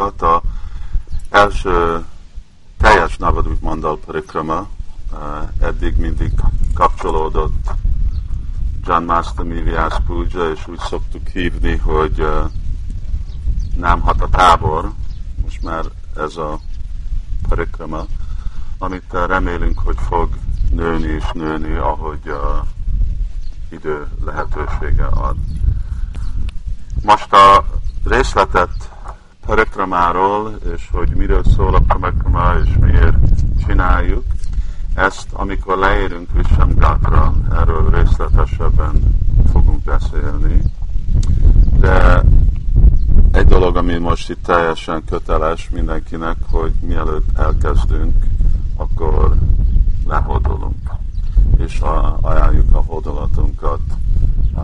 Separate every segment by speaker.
Speaker 1: programunkat. A első teljes Navadvip Mandal Parikrama eddig mindig kapcsolódott John Mastami Vyas Puja, és úgy szoktuk hívni, hogy nem hat a tábor, most már ez a parikrama, amit remélünk, hogy fog nőni és nőni, ahogy a idő lehetősége ad. Most a részletet parikramáról, és hogy miről szól a parikrama, és miért csináljuk, ezt, amikor leérünk Vishamgatra, erről részletesebben fogunk beszélni. De egy dolog, ami most itt teljesen köteles mindenkinek, hogy mielőtt elkezdünk, akkor lehódolunk. És ajánljuk a hódolatunkat uh,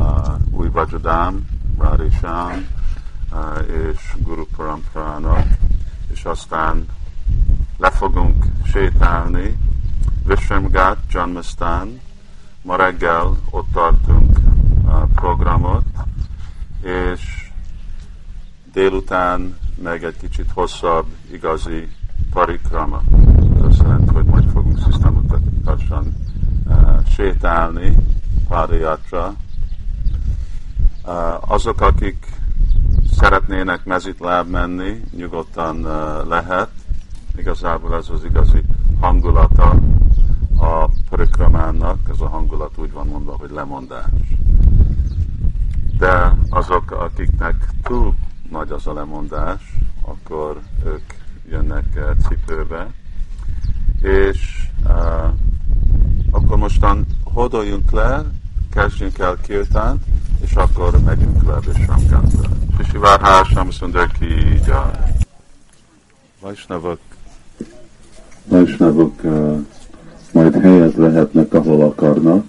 Speaker 1: új Vajradám, uh, és Guru Paramprának, és aztán le fogunk sétálni Vishramgat, Janmastan, ma reggel ott tartunk a programot, és délután meg egy kicsit hosszabb igazi parikrama. Ez azt jelenti, hogy majd fogunk szisztematikusan sétálni párjatra. Azok, akik szeretnének mezitláb menni, nyugodtan uh, lehet. Igazából ez az igazi hangulata a parikramának, ez a hangulat úgy van mondva, hogy lemondás. De azok, akiknek túl nagy az a lemondás, akkor ők jönnek cipőbe, és uh, akkor mostan hodoljunk le, kezdjünk el kirtán, és akkor megyünk le Vishamgatra. Sisi Várhásam Szundarki Jai. Vajsnavok
Speaker 2: Vajsnavok uh, majd helyet lehetnek, ahol akarnak.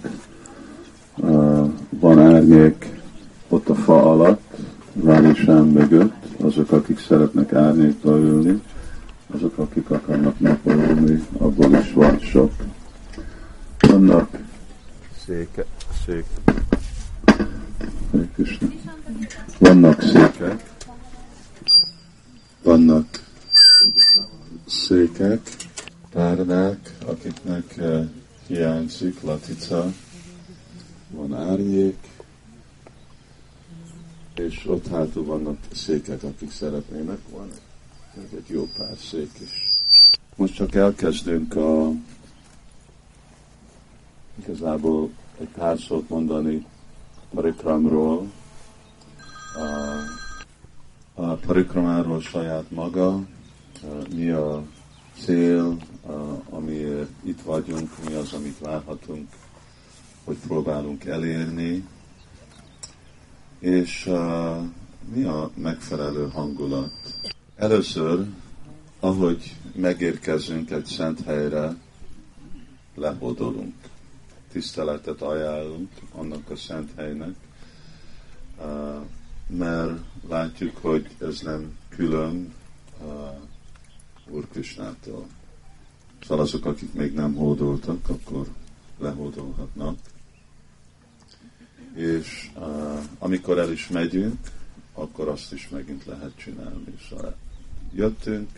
Speaker 2: Van árnyék ott a fa alatt, Vánisán mögött, azok, akik szeretnek árnyékba ülni, azok, akik akarnak napolni, abból is van sok. Vannak
Speaker 1: széke, szék.
Speaker 2: Vannak székek, vannak székek, párnák, akiknek uh, hiányzik latica, van árnyék, és ott hátul vannak székek, akik szeretnének, van egy jó pár szék is. Most csak elkezdünk a igazából egy pár szót mondani parikramról, a, a parikramáról saját maga, mi a cél, amiért itt vagyunk, mi az, amit várhatunk, hogy próbálunk elérni, és mi a megfelelő hangulat. Először, ahogy megérkezünk egy szent helyre, lehódolunk. Tiszteletet ajánlunk annak a szent helynek, uh, mert látjuk, hogy ez nem külön uh, Úr Krisnától. Szóval azok, akik még nem hódoltak, akkor lehódolhatnak. És uh, amikor el is megyünk, akkor azt is megint lehet csinálni. Szóval jöttünk,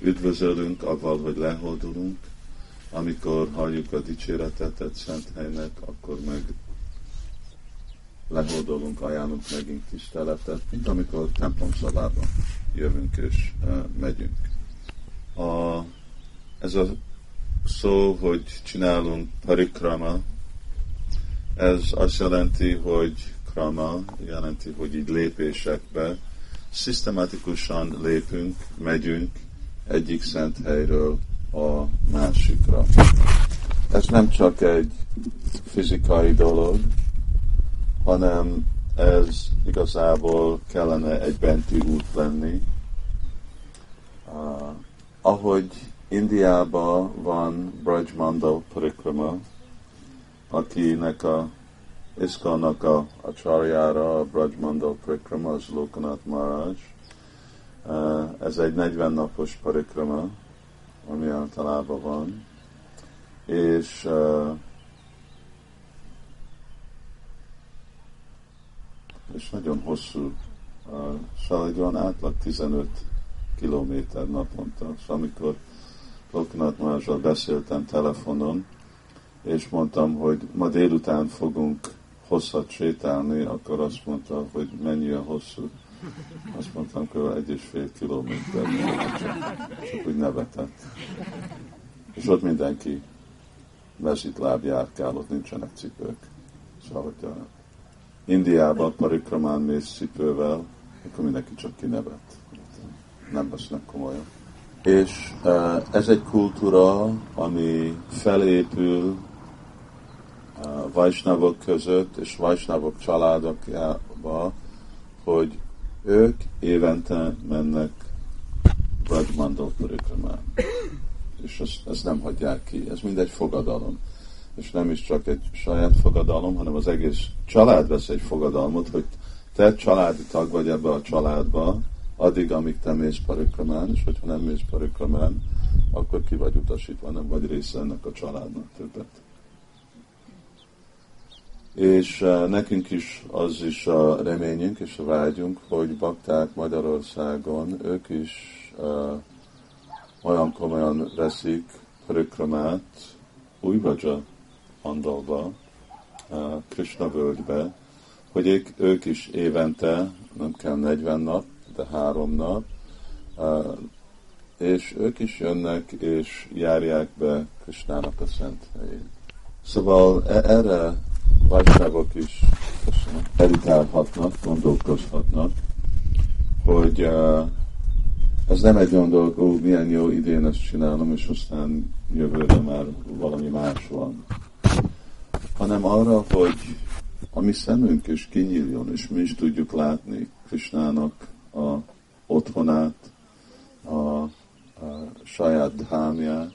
Speaker 2: üdvözölünk avval, hogy lehódolunk, amikor halljuk a dicséretet egy szent helynek, akkor meg lehódolunk, ajánlunk megint tiszteletet, mint amikor templom szobában jövünk és megyünk. A, ez a szó, hogy csinálunk parikrama, ez azt jelenti, hogy krama jelenti, hogy így lépésekbe szisztematikusan lépünk, megyünk egyik szent helyről a másikra. Ez nem csak egy fizikai dolog, hanem ez igazából kellene egy benti út lenni, ahogy Indiában van Braj Mandal Parikrama, akinek a Iskonnak a, a csarjára, a Braj Mandal Parikrama, az Lokanath Maharaj. Eh, ez egy 40 napos parikrama, ami általában van, és uh, és nagyon hosszú, uh, szóval egy olyan átlag 15 kilométer naponta. Szóval amikor Loknath Mázsal beszéltem telefonon, és mondtam, hogy ma délután fogunk hosszat sétálni, akkor azt mondta, hogy mennyi a hosszú. Azt mondtam, hogy egy és fél kilométer, csak, csak úgy nevetett. És ott mindenki mezitláb járkál, ott nincsenek cipők. Szóval, hogy a Indiában parikramán mész cipővel, akkor mindenki csak kinevet. Nem vesznek komolyan. És e, ez egy kultúra, ami felépül e, Vajsnavok között és Vajsnavok családokjába, hogy ők évente mennek Brajmandal parikramán. És ezt, ezt nem hagyják ki. Ez mindegy fogadalom és nem is csak egy saját fogadalom, hanem az egész család vesz egy fogadalmat, hogy te családi tag vagy ebbe a családba, addig, amíg te mész parikramán, és hogyha nem mész parikramán, akkor ki vagy utasítva, nem vagy része ennek a családnak többet. És uh, nekünk is az is a reményünk és a vágyunk, hogy bakták Magyarországon, ők is uh, olyan komolyan veszik parikramát, újvagya Andalba, Krishna völgybe, hogy ők, ők is évente, nem kell 40 nap, de három nap, és ők is jönnek és járják be Krishnának a szent helyét. Szóval e- erre vajságok is meditálhatnak, gondolkozhatnak, hogy ez nem egy olyan dolog, ó, milyen jó idén ezt csinálom, és aztán jövőre már valami más van. Hanem arra, hogy a mi szemünk is kinyíljon, és mi is tudjuk látni Krisnának a otthonát, a, a saját dhámját,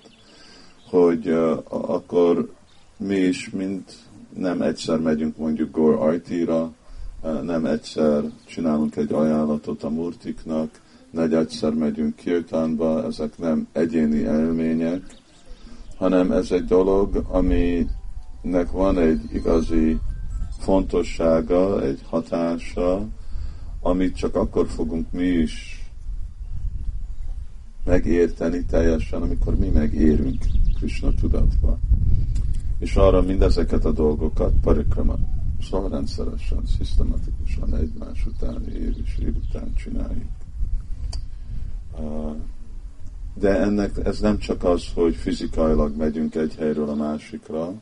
Speaker 2: hogy uh, akkor mi is, mint nem egyszer megyünk mondjuk Gor Artira, uh, nem egyszer csinálunk egy ajánlatot a murtiknak, nem egyszer megyünk Kirtánba, ezek nem egyéni élmények, hanem ez egy dolog, ami nek van egy igazi fontossága, egy hatása, amit csak akkor fogunk mi is megérteni teljesen, amikor mi megérünk Krishna tudatba. És arra mindezeket a dolgokat parikrama, szóval rendszeresen, szisztematikusan egymás után, év és év után csináljuk. De ennek ez nem csak az, hogy fizikailag megyünk egy helyről a másikra,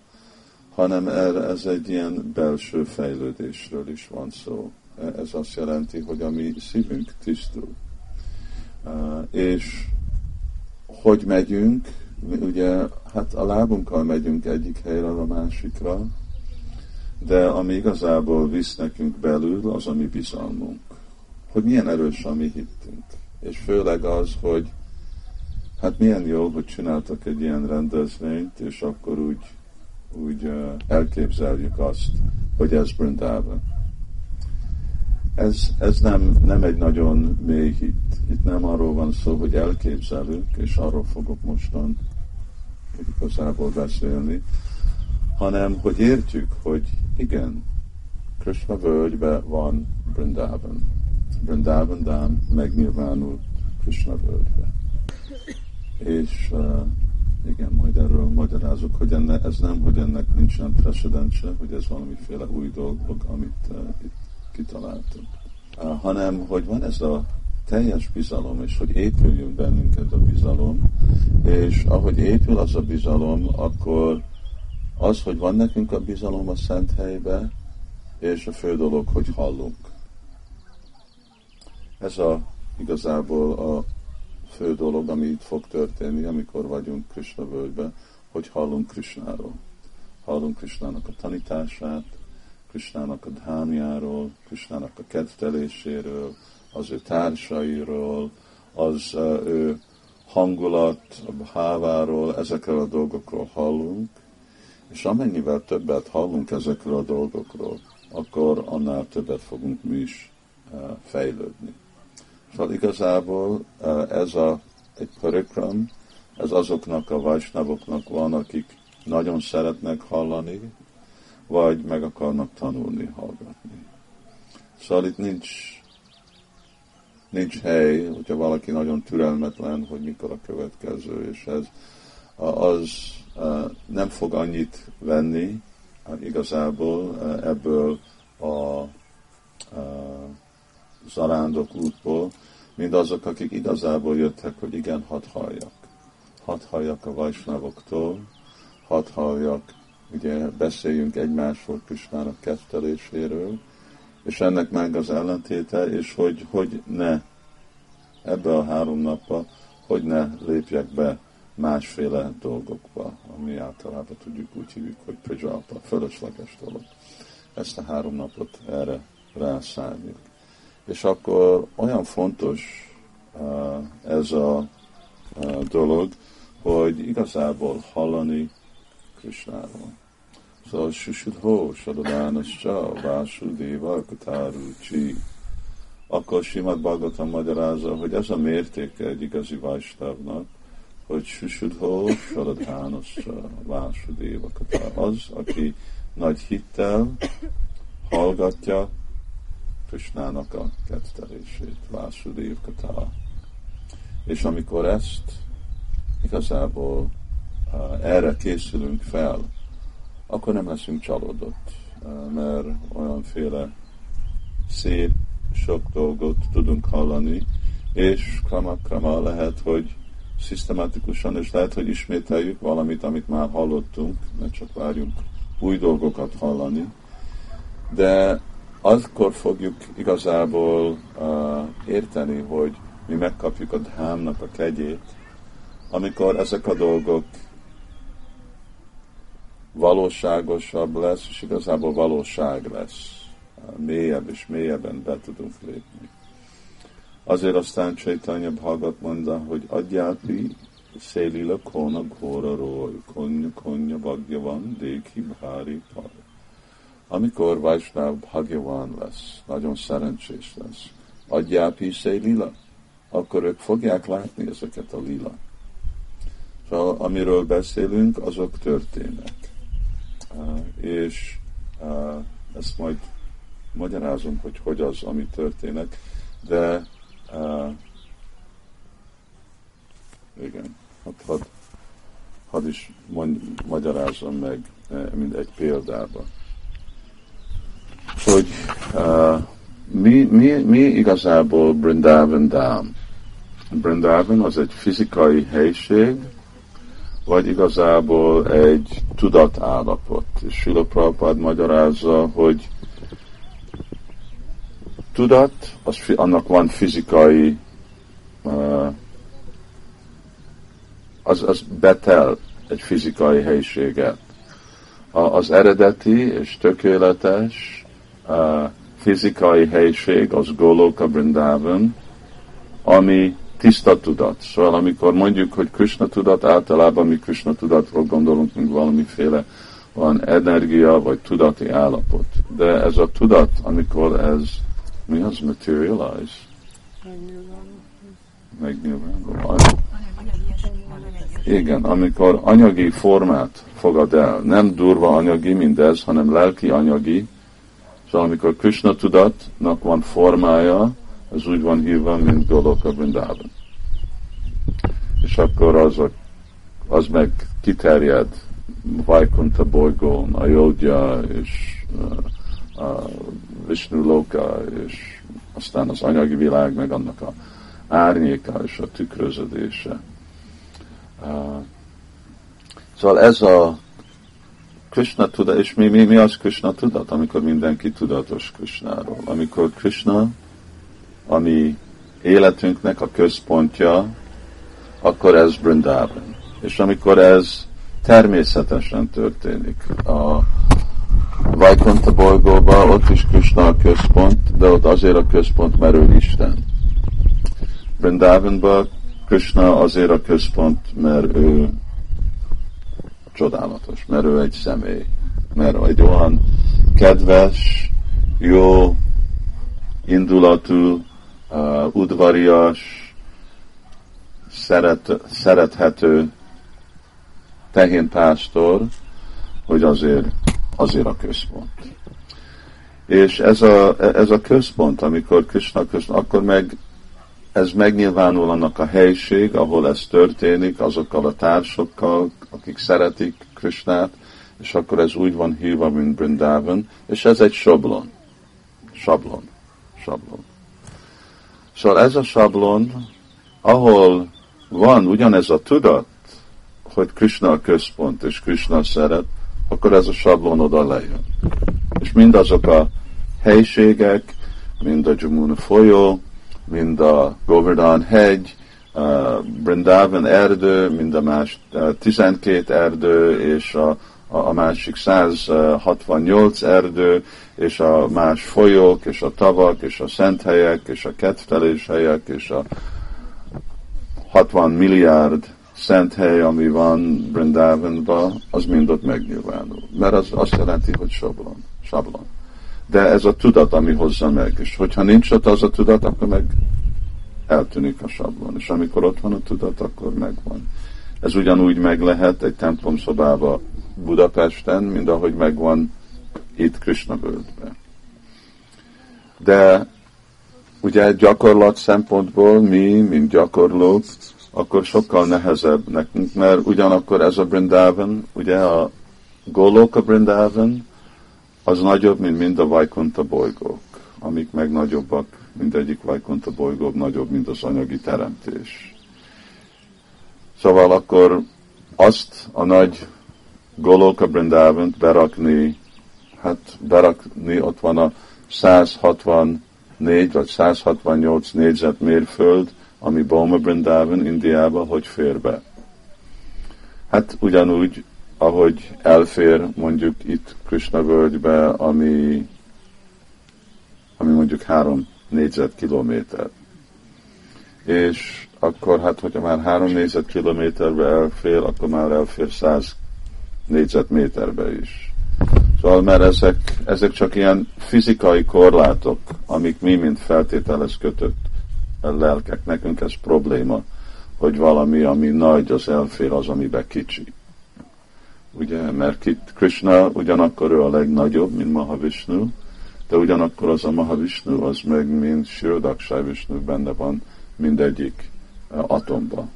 Speaker 2: hanem ez egy ilyen belső fejlődésről is van szó. Ez azt jelenti, hogy a mi szívünk tisztul. És hogy megyünk, ugye, hát a lábunkkal megyünk egyik helyre a másikra, de ami igazából visz nekünk belül, az a mi bizalmunk. Hogy milyen erős a mi hittünk. És főleg az, hogy hát milyen jó, hogy csináltak egy ilyen rendezvényt, és akkor úgy úgy elképzeljük azt, hogy ez Brindában. Ez, ez nem, nem egy nagyon mély hit. Itt nem arról van szó, hogy elképzelünk, és arról fogok mostan igazából beszélni, hanem hogy értjük, hogy igen, Krishna völgybe van Brindában. Brindában Dám megnyilvánult Krishna völgybe. És uh, igen, majd erről magyarázok, hogy enne, ez nem, hogy ennek nincsen precedence, hogy ez valamiféle új dolog, amit uh, itt kitaláltunk, uh, hanem hogy van ez a teljes bizalom, és hogy épüljön bennünk ez a bizalom, és ahogy épül az a bizalom, akkor az, hogy van nekünk a bizalom a szent helybe, és a fő dolog, hogy hallunk. Ez a igazából a fő dolog, ami itt fog történni, amikor vagyunk Krishna völgyben, hogy hallunk Krishnáról. Hallunk Krishnának a tanítását, Krishnának a dhámjáról, Krishnának a kedvteléséről, az ő társairól, az ő hangulat, a bháváról, ezekről a dolgokról hallunk, és amennyivel többet hallunk ezekről a dolgokról, akkor annál többet fogunk mi is uh, fejlődni. Szóval igazából ez a, egy parikram, ez azoknak a vajsnavoknak van, akik nagyon szeretnek hallani, vagy meg akarnak tanulni, hallgatni. Szóval itt nincs, nincs hely, hogyha valaki nagyon türelmetlen, hogy mikor a következő, és ez az nem fog annyit venni igazából ebből a zarándok útból, mint azok, akik igazából jöttek, hogy igen, hadd halljak. Hadd halljak a vajsnavoktól, hadd halljak, ugye beszéljünk egymásról Krisnának ketteléséről, és ennek meg az ellentéte, és hogy, hogy ne ebbe a három napba, hogy ne lépjek be másféle dolgokba, ami általában tudjuk úgy hívjuk, hogy prajapa, fölösleges dolog. Ezt a három napot erre rászálljuk. És akkor olyan fontos uh, ez a uh, dolog, hogy igazából hallani Krisnáról. Szóval Susudho, Sadadánascha, Vásudéva, Katárucsi. Akkor Simad Bhagavatam magyarázza, hogy ez a mértéke egy igazi Vajstavnak, hogy Susudho, Sadadánascha, Vásudéva, Katárucsi. Az, aki nagy hittel hallgatja Krishnának a kettelését, Vásudév Katá. És amikor ezt igazából uh, erre készülünk fel, akkor nem leszünk csalódott, uh, mert olyanféle szép, sok dolgot tudunk hallani, és krama-krama lehet, hogy szisztematikusan, és lehet, hogy ismételjük valamit, amit már hallottunk, mert csak várjunk új dolgokat hallani, de akkor fogjuk igazából uh, érteni, hogy mi megkapjuk a dhámnak a kegyét, amikor ezek a dolgok valóságosabb lesz, és igazából valóság lesz. Mélyebb és mélyebben be tudunk lépni. Azért aztán Csaitanya Bhagat mondta, hogy adjáti szélila kona góra ról, konya konya bagja van, déki bhári par amikor Vajsnáv Bhagavan lesz, nagyon szerencsés lesz, adják Pisei lila, akkor ők fogják látni ezeket a lila. Szóval amiről beszélünk, azok történnek. És ezt majd magyarázom, hogy hogy az, ami történik, de igen, hát hadd had is mond, magyarázom meg, mint egy példában hogy mi, mi, mi igazából Brindavan Dham? Brindavan az egy fizikai helység, vagy igazából egy tudatállapot. És Sila Prabhupád magyarázza, hogy tudat, az, annak van fizikai, az, az betel egy fizikai helységet. Az eredeti és tökéletes fizikai helység, az Goloka Brindavan, ami tiszta tudat. Szóval amikor mondjuk, hogy Krishna tudat, általában mi Krishna tudatról gondolunk, mint valamiféle van energia vagy tudati állapot. De ez a tudat, amikor ez, mi az materialize? Megnyilvánul. Igen, amikor anyagi formát fogad el, nem durva anyagi mindez, hanem lelki anyagi, Szóval amikor Krishna tudatnak van formája, az úgy van hívva, mint Goloka Vrindában. És akkor az, a, az meg kiterjed Vajkunta bolygón, Ayodhya és uh, Vishnu Loka, és aztán az anyagi világ, meg annak a árnyéka és a tükröződése. Uh, szóval ez a Krishna tudat, és mi, mi, mi az Krishna tudat, amikor mindenki tudatos Krishnáról. Amikor Krishna, ami életünknek a központja, akkor ez Brindavan. És amikor ez természetesen történik. A Vajkonta bolygóban ott is Krishna a központ, de ott azért a központ, mert ő Isten. Brindavanban Krishna azért a központ, mert ő csodálatos, mert ő egy személy, mert egy olyan kedves, jó, indulatú, uh, udvarias, szeret, szerethető tehénpásztor, hogy azért, azért a központ. És ez a, ez a központ, amikor Krishna központ, akkor meg ez megnyilvánul annak a helység, ahol ez történik, azokkal a társokkal, akik szeretik Krishnát, és akkor ez úgy van hívva, mint Brindavan, és ez egy sablon. Sablon. Sablon. Szóval ez a sablon, ahol van ugyanez a tudat, hogy Krishna a központ, és Krishna szeret, akkor ez a sablon oda lejön. És mindazok a helységek, mind a Jamuna folyó, mind a Govardhan hegy, uh, Brindavan erdő, mind a más uh, 12 erdő, és a, a másik 168 erdő, és a más folyók, és a tavak, és a szent helyek, és a kettelés helyek, és a 60 milliárd szent hely, ami van Brindavanban, az mind ott megnyilvánul. Mert az azt jelenti, hogy sablon. sablon. De ez a tudat, ami hozza meg. És hogyha nincs ott az a tudat, akkor meg eltűnik a sablon. És amikor ott van a tudat, akkor megvan. Ez ugyanúgy meg lehet egy templom szobába Budapesten, mint ahogy megvan itt Krishna völgyben. De ugye gyakorlat szempontból mi, mint gyakorlók, akkor sokkal nehezebb nekünk, mert ugyanakkor ez a Brindavan, ugye a Goloka Brindavan, az nagyobb, mint mind a Vajkunta bolygók, amik meg nagyobbak, mindegyik Vajkunta bolygó nagyobb, mint az anyagi teremtés. Szóval akkor azt a nagy Goloka Brindavant berakni, hát berakni, ott van a 164 vagy 168 négyzetmérföld, ami Boma Brindavan Indiába, hogy fér be. Hát ugyanúgy, ahogy elfér mondjuk itt Krishna völgybe, ami, ami mondjuk három négyzetkilométer. És akkor hát, hogyha már három négyzetkilométerbe elfér, akkor már elfér száz négyzetméterbe is. Szóval, mert ezek, ezek csak ilyen fizikai korlátok, amik mi, mint feltételes kötött lelkek, nekünk ez probléma, hogy valami, ami nagy, az elfér az, amiben kicsi. Ugye, mert itt Krishna ugyanakkor ő a legnagyobb, mint Mahavishnu, de ugyanakkor az a Mahavishnu, az meg, mint Shirodakshay Vishnu benne van mindegyik eh, atomba.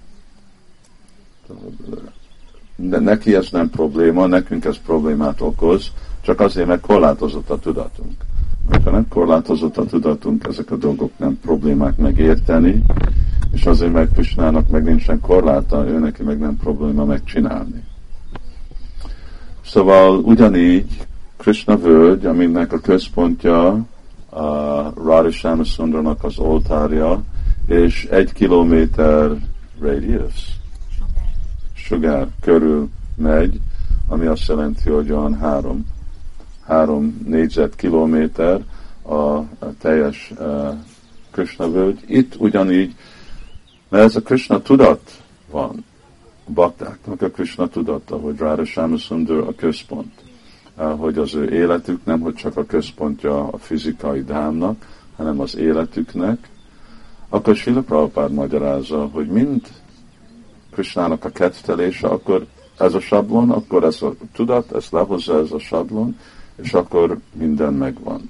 Speaker 2: De neki ez nem probléma, nekünk ez problémát okoz, csak azért, mert korlátozott a tudatunk. Ha nem korlátozott a tudatunk, ezek a dolgok nem problémák megérteni, és azért meg Krisnának meg nincsen korláta, ő neki meg nem probléma megcsinálni. Szóval ugyanígy Krishna völgy, aminek a központja a Radha Sundarnak az oltárja, és egy kilométer radius, sugár körül megy, ami azt jelenti, hogy olyan három, három négyzetkilométer a, teljes uh, Krishna völgy. Itt ugyanígy, mert ez a Krishna tudat van, a baktáknak a Krishna tudata, hogy Radha Sundar a központ hogy az ő életük nem, hogy csak a központja a fizikai dámnak, hanem az életüknek, akkor Sila Prabhupád magyarázza, hogy mind Krisnának a kettelése, akkor ez a sablon, akkor ez a tudat, ez lehozza ez a sablon, és akkor minden megvan.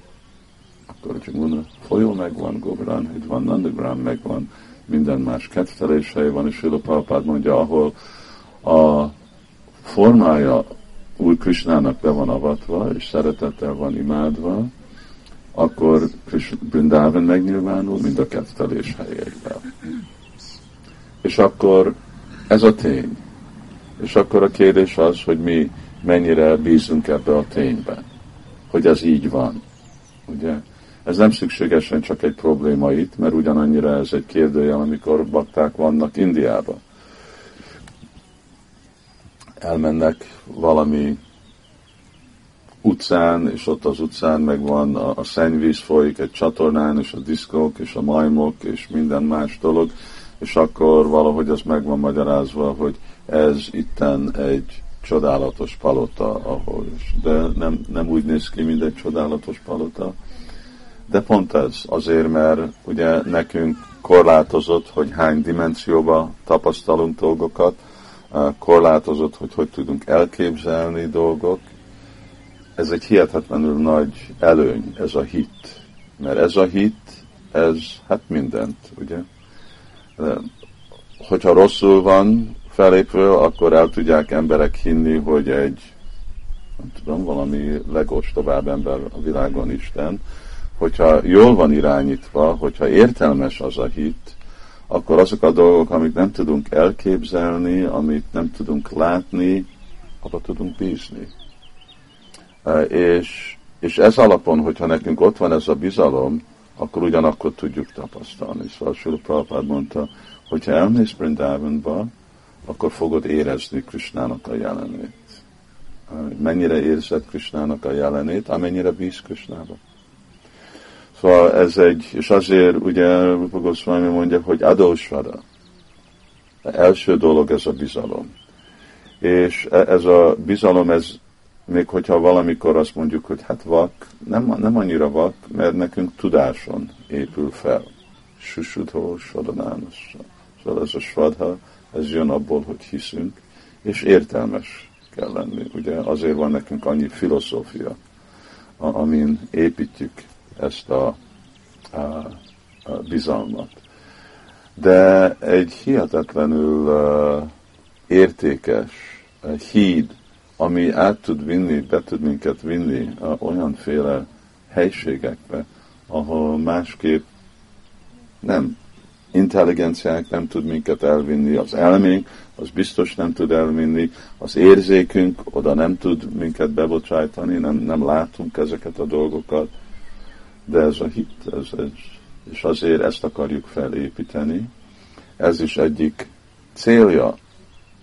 Speaker 2: Akkor a Jamuna folyó megvan, Govardhan itt van, Nandagram megvan, minden más kettelései van, és Sila Prabhupád mondja, ahol a formája új Krisnának be van avatva, és szeretettel van imádva, akkor Brindavan megnyilvánul, mind a kettelés helyeivel. És akkor ez a tény. És akkor a kérdés az, hogy mi mennyire bízunk ebbe a ténybe, hogy ez így van. Ugye? Ez nem szükségesen csak egy probléma itt, mert ugyanannyira ez egy kérdőjel, amikor bakták vannak Indiában elmennek valami utcán, és ott az utcán meg van a, a szennyvíz folyik egy csatornán, és a diszkók, és a majmok, és minden más dolog, és akkor valahogy az meg van magyarázva, hogy ez itten egy csodálatos palota, ahol is. De nem, nem úgy néz ki, mint egy csodálatos palota. De pont ez, azért, mert ugye nekünk korlátozott, hogy hány dimenzióba tapasztalunk dolgokat, korlátozott, hogy hogy tudunk elképzelni dolgok. Ez egy hihetetlenül nagy előny, ez a hit. Mert ez a hit, ez hát mindent, ugye? hogyha rosszul van felépve, akkor el tudják emberek hinni, hogy egy nem tudom, valami tovább ember a világon Isten, hogyha jól van irányítva, hogyha értelmes az a hit, akkor azok a dolgok, amit nem tudunk elképzelni, amit nem tudunk látni, abba tudunk bízni. E, és, és ez alapon, hogyha nekünk ott van ez a bizalom, akkor ugyanakkor tudjuk tapasztalni. Szóval Sula Prabhupád mondta, hogyha elmész Brindavanba, akkor fogod érezni Krisnának a jelenét. Mennyire érzed Krisnának a jelenét, amennyire bíz Krisnába. Szóval ez egy, és azért ugye Rupa Goswami mondja, hogy adósvada. Első dolog ez a bizalom. És e, ez a bizalom, ez még hogyha valamikor azt mondjuk, hogy hát vak, nem, nem annyira vak, mert nekünk tudáson épül fel. Susudhó, sadanánossa. Szóval ez a svadha, ez jön abból, hogy hiszünk, és értelmes kell lenni. Ugye azért van nekünk annyi filozófia, amin építjük ezt a, a, a bizalmat. De egy hihetetlenül uh, értékes uh, híd, ami át tud vinni, be tud minket vinni uh, olyanféle helységekbe, ahol másképp nem intelligenciánk nem tud minket elvinni, az elménk, az biztos nem tud elvinni, az érzékünk oda nem tud minket bebocsájtani, nem, nem látunk ezeket a dolgokat, de ez a hit, ez, ez, és azért ezt akarjuk felépíteni. Ez is egyik célja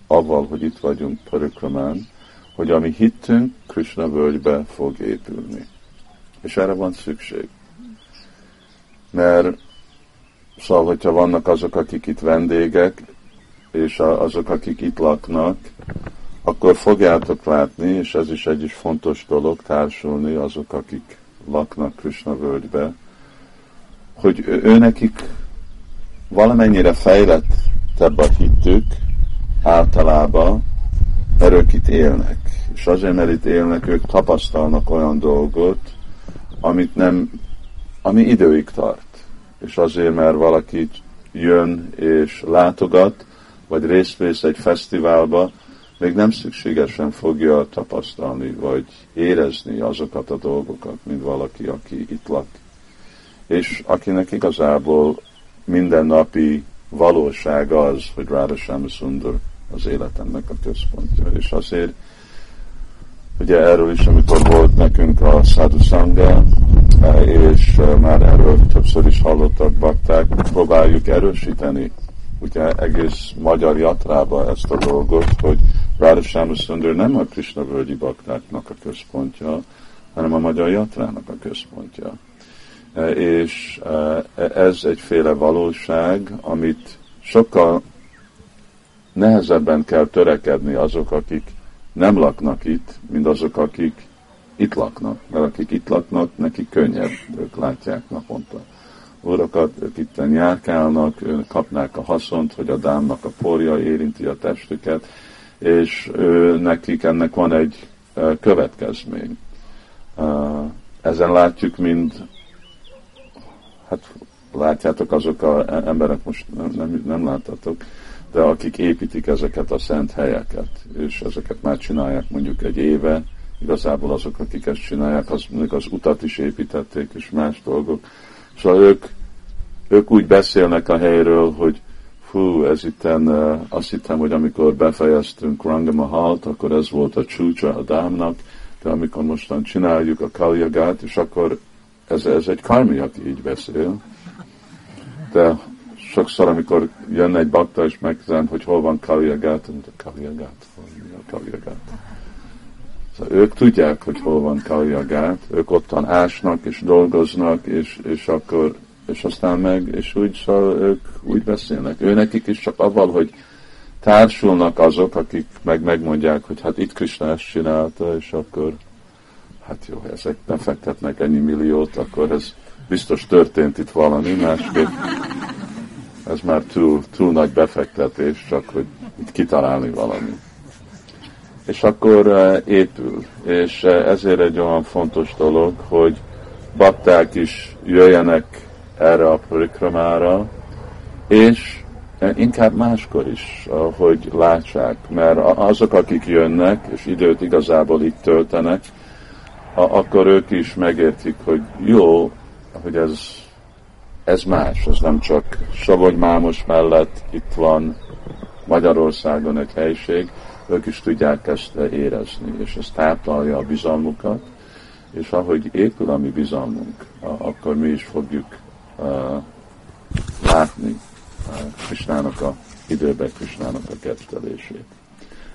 Speaker 2: avval, hogy itt vagyunk Parikramán, hogy ami hittünk, Krishna völgybe fog épülni. És erre van szükség. Mert szóval, hogyha vannak azok, akik itt vendégek, és azok, akik itt laknak, akkor fogjátok látni, és ez is egy is fontos dolog társulni azok, akik laknak Krishna völgybe, hogy ő nekik valamennyire fejlettebb a hitük általában, mert ők itt élnek. És azért, mert itt élnek, ők tapasztalnak olyan dolgot, amit nem, ami időig tart. És azért, mert valaki jön és látogat, vagy részt vesz egy fesztiválba, még nem szükségesen fogja tapasztalni, vagy érezni azokat a dolgokat, mint valaki, aki itt lak. És akinek igazából mindennapi valóság az, hogy Ráda Sundar az életemnek a központja. És azért, ugye erről is, amikor volt nekünk a Sadhu Sangha, és már erről többször is hallottak bakták, próbáljuk erősíteni ugye egész magyar jatrába ezt a dolgot, hogy Radha Sundar nem a Krishna völgyi baktáknak a központja, hanem a magyar jatrának a központja. E, és e, ez egyféle valóság, amit sokkal nehezebben kell törekedni azok, akik nem laknak itt, mint azok, akik itt laknak. Mert akik itt laknak, nekik könnyebb, ők látják naponta urakat, ők itt járkálnak, kapnák a haszont, hogy a dámnak a porja érinti a testüket, és nekik ennek van egy következmény. Ezen látjuk, mint hát látjátok azok az emberek, most nem, nem, nem láttatok, de akik építik ezeket a szent helyeket, és ezeket már csinálják mondjuk egy éve, igazából azok, akik ezt csinálják, az, az utat is építették, és más dolgok. Szóval ők ők úgy beszélnek a helyről, hogy fú, ez itten, uh, azt hittem, hogy amikor befejeztünk Rangamahalt, akkor ez volt a csúcsa a dámnak, de amikor mostan csináljuk a kaljagát, és akkor ez, ez egy karmi, aki így beszél. De sokszor, amikor jön egy bakta, és megkezdem, hogy hol van kaljagát, mondja, kaljagát, a kaljagát? Szóval ők tudják, hogy hol van kaljagát, ők ottan ásnak és dolgoznak, és, és akkor és aztán meg, és úgy szóval ők úgy beszélnek. Ő nekik is csak avval, hogy társulnak azok, akik meg megmondják, hogy hát itt Krishna ezt csinálta, és akkor hát jó, ezek befektetnek ennyi milliót, akkor ez biztos történt itt valami, másképp ez már túl, túl nagy befektetés, csak hogy itt kitalálni valami. És akkor uh, épül, és uh, ezért egy olyan fontos dolog, hogy bakták is jöjjenek erre a parikramára, és
Speaker 1: inkább máskor is, hogy látsák, mert azok, akik jönnek, és időt igazából itt töltenek, akkor ők is megértik, hogy jó, hogy ez, ez más, ez nem csak Savony Mámos mellett itt van Magyarországon egy helység, ők is tudják ezt érezni, és ez táplálja a bizalmukat, és ahogy épül a mi bizalmunk, akkor mi is fogjuk uh, látni uh, Krisnának a időben Krisnának a kettelését.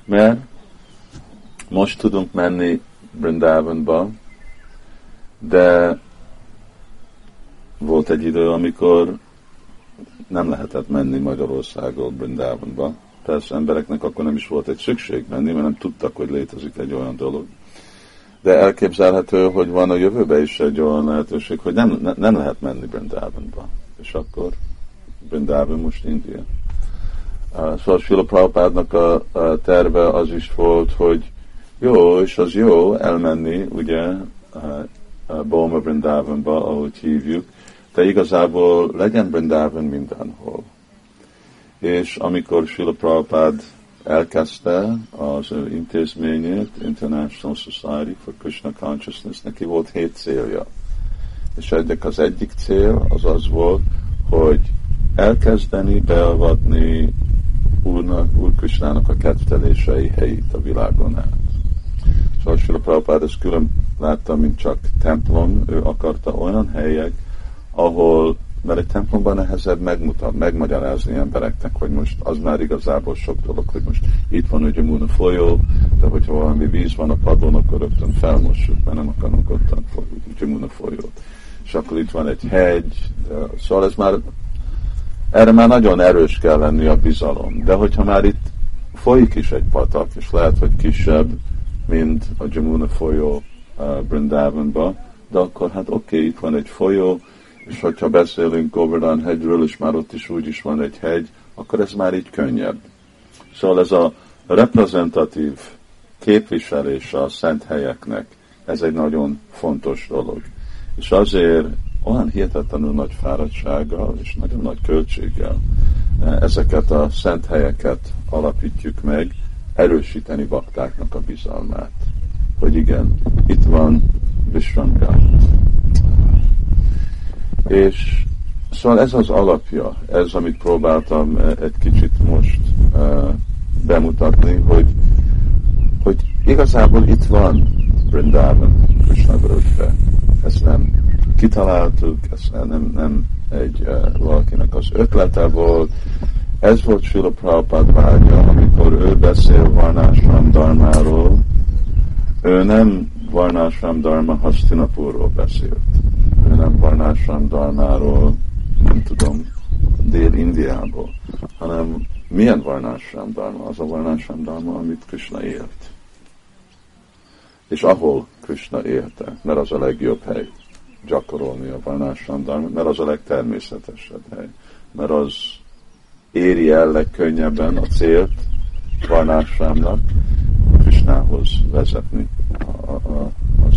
Speaker 1: Mert most tudunk menni Brindavanba, de volt egy idő, amikor nem lehetett menni Magyarországról Brindavanba. Persze embereknek akkor nem is volt egy szükség menni, mert nem tudtak, hogy létezik egy olyan dolog. De elképzelhető, hogy van a jövőben is egy olyan lehetőség, hogy nem, ne, nem lehet menni Brindavanba. És akkor Brindavan most India. Uh, szóval Sula Prabhupádnak a, a terve az is volt, hogy jó, és az jó elmenni, ugye, uh, Boma Brindavanba, ahogy hívjuk, de igazából legyen Brindavan mindenhol. És amikor Sula Prabhupád elkezdte az ő intézményét, International Society for Krishna Consciousness, neki volt hét célja. És egyik az egyik cél az az volt, hogy elkezdeni beavatni Úrnak, Úr Krishnának a kettelései helyét a világon át. Szóval Sula Prabhupád ezt külön látta, mint csak templom, ő akarta olyan helyek, ahol mert egy templomban nehezebb megmutat, megmagyarázni embereknek, hogy most az már igazából sok dolog, hogy most itt van ugye Muna folyó, de hogyha valami víz van a padlón, akkor rögtön felmossuk, mert nem akarunk ott ugye Muna folyót. És akkor itt van egy hegy, de, szóval ez már, erre már nagyon erős kell lenni a bizalom. De hogyha már itt folyik is egy patak, és lehet, hogy kisebb, mint a Jamuna folyó uh, Brindavanba, de akkor hát oké, okay, itt van egy folyó, és hogyha beszélünk Govardhan hegyről, és már ott is úgy is van egy hegy, akkor ez már így könnyebb. Szóval ez a reprezentatív képviselése a szent helyeknek, ez egy nagyon fontos dolog. És azért olyan hihetetlenül nagy fáradtsággal és nagyon nagy költséggel ezeket a szent helyeket alapítjuk meg, erősíteni baktáknak a bizalmát. Hogy igen, itt van Vishwangát. És szóval ez az alapja, ez, amit próbáltam eh, egy kicsit most uh, bemutatni, hogy, hogy igazából itt van Brindavan Krishna Vörösbe. Ezt nem kitaláltuk, ez nem, nem egy uh, valakinek az ötlete volt. Ez volt Sula Prabhupád vágya, amikor ő beszél Varnásram Dharmáról, ő nem Varnásram Dharma Hastinapurról beszélt nem Varnásram Dharmáról, nem tudom, Dél-Indiából, hanem milyen Varnásram Dharma? Az a Varnásram Dharma, amit Krishna élt. És ahol Krishna élte, mert az a legjobb hely gyakorolni a Varnásram Dharma, mert az a legtermészetesebb hely, mert az éri el legkönnyebben a célt Varnásramnak, Krishnához vezetni a, a, a